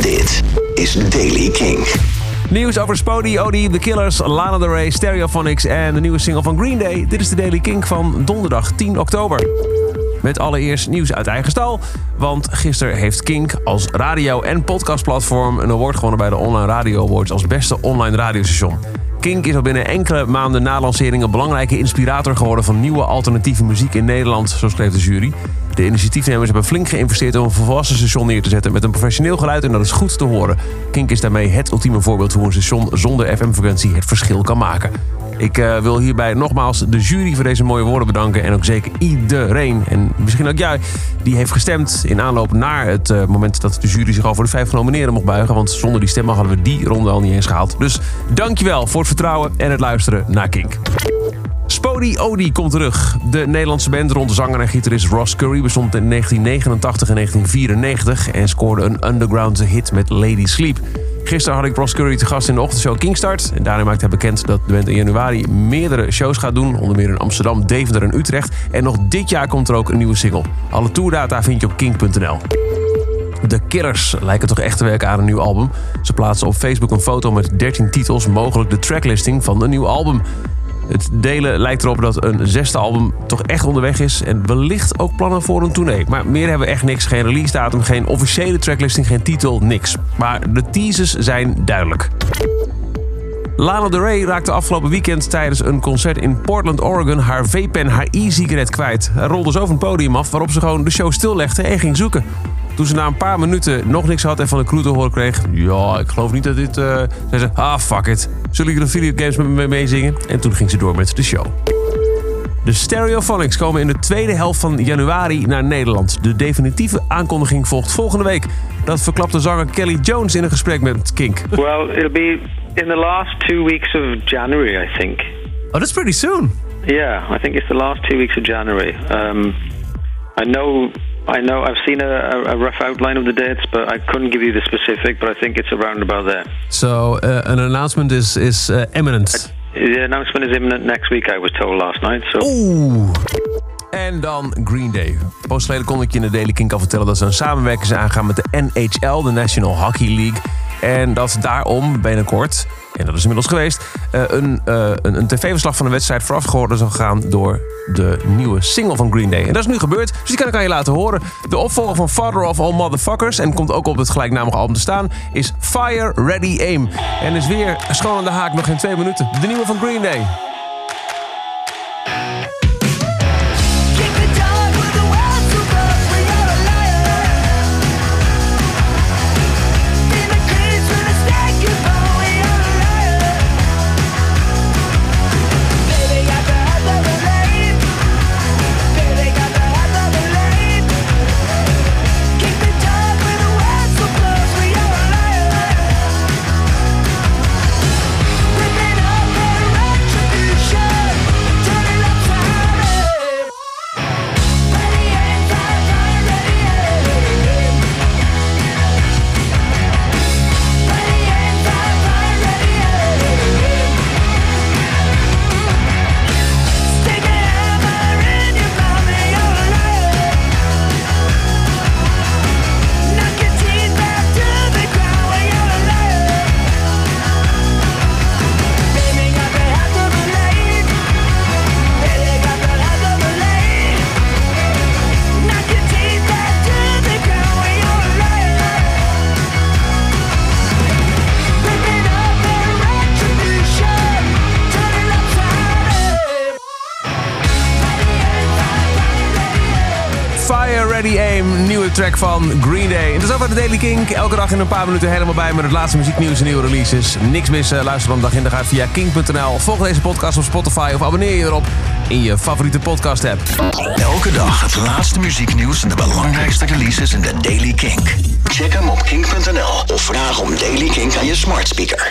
Dit is Daily King. Nieuws over Spody, Odie, The Killers, Lana Del Rey, Stereophonics en de nieuwe single van Green Day. Dit is de Daily Kink van donderdag 10 oktober. Met allereerst nieuws uit eigen stal. Want gisteren heeft Kink als radio- en podcastplatform een award gewonnen bij de Online Radio Awards als beste online radiostation. Kink is al binnen enkele maanden na lancering een belangrijke inspirator geworden van nieuwe alternatieve muziek in Nederland, zo schreef de jury. De initiatiefnemers hebben flink geïnvesteerd om een volwassen station neer te zetten met een professioneel geluid en dat is goed te horen. Kink is daarmee het ultieme voorbeeld hoe een station zonder FM-frequentie het verschil kan maken. Ik eh, wil hierbij nogmaals de jury voor deze mooie woorden bedanken. En ook zeker iedereen, en misschien ook jij, die heeft gestemd in aanloop naar het eh, moment dat de jury zich al voor de vijf genomineerden mocht buigen. Want zonder die stemmen hadden we die ronde al niet eens gehaald. Dus dankjewel voor het vertrouwen en het luisteren naar Kink. Spody Odie komt terug. De Nederlandse band rond de zanger en gitarist Ross Curry bestond in 1989 en 1994 en scoorde een underground hit met Lady Sleep. Gisteren had ik Ross Curry te gast in de ochtendshow Kingstart. En daarin maakte hij bekend dat de band in januari meerdere shows gaat doen. Onder meer in Amsterdam, Deventer en Utrecht. En nog dit jaar komt er ook een nieuwe single. Alle tourdata vind je op king.nl. De Killers lijken toch echt te werken aan een nieuw album. Ze plaatsen op Facebook een foto met 13 titels, mogelijk de tracklistting van een nieuw album. Het delen lijkt erop dat een zesde album toch echt onderweg is. En wellicht ook plannen voor een tournee. Maar meer hebben we echt niks. Geen release datum, geen officiële tracklisting, geen titel, niks. Maar de teasers zijn duidelijk. Lana Del Rey raakte afgelopen weekend tijdens een concert in Portland, Oregon... haar vape-pen, haar e-sigaret kwijt. Hij rolde zo van het podium af waarop ze gewoon de show stillegde en ging zoeken. Toen ze na een paar minuten nog niks had en van de crew te horen kreeg... ja, ik geloof niet dat dit... Uh, zei ze, ah, fuck it. Zullen jullie de videogames met me meezingen? En toen ging ze door met de show. De Stereophonics komen in de tweede helft van januari naar Nederland. De definitieve aankondiging volgt volgende week. Dat verklapte zanger Kelly Jones in een gesprek met Kink. Well, it'll be in the last two weeks of January, I think. Oh, that's pretty soon. Yeah, I think it's the last two weeks of January. Um, I know I know I've seen a, a, rough outline of the dates, but I couldn't give you the specific. But I think it's around about there. So uh, an announcement is is uh, imminent. The announcement is imminent next week. I was told last night. So. Oeh. En dan Green Day. Post geleden kon ik je in de Daily King al vertellen dat ze een samenwerking zijn aangaan met de NHL, de National Hockey League. En dat daarom binnenkort, en dat is inmiddels geweest, eh, een, uh, een, een tv-verslag van de wedstrijd voorafgehouden zal gaan door de nieuwe single van Green Day. En dat is nu gebeurd, dus die kan ik aan je laten horen. De opvolger van Father of All Motherfuckers, en komt ook op het gelijknamige album te staan, is Fire Ready Aim. En is weer schoon aan de haak, nog geen twee minuten. De nieuwe van Green Day. Ready Aim, nieuwe track van Green Day. Het is over de Daily Kink. Elke dag in een paar minuten helemaal bij met het laatste muzieknieuws en nieuwe releases. Niks missen, luister dan dag in dag uit via kink.nl. Volg deze podcast op Spotify of abonneer je erop in je favoriete podcast app. Elke dag het laatste muzieknieuws en de belangrijkste releases in de Daily Kink. Check hem op kink.nl of vraag om Daily Kink aan je smart speaker.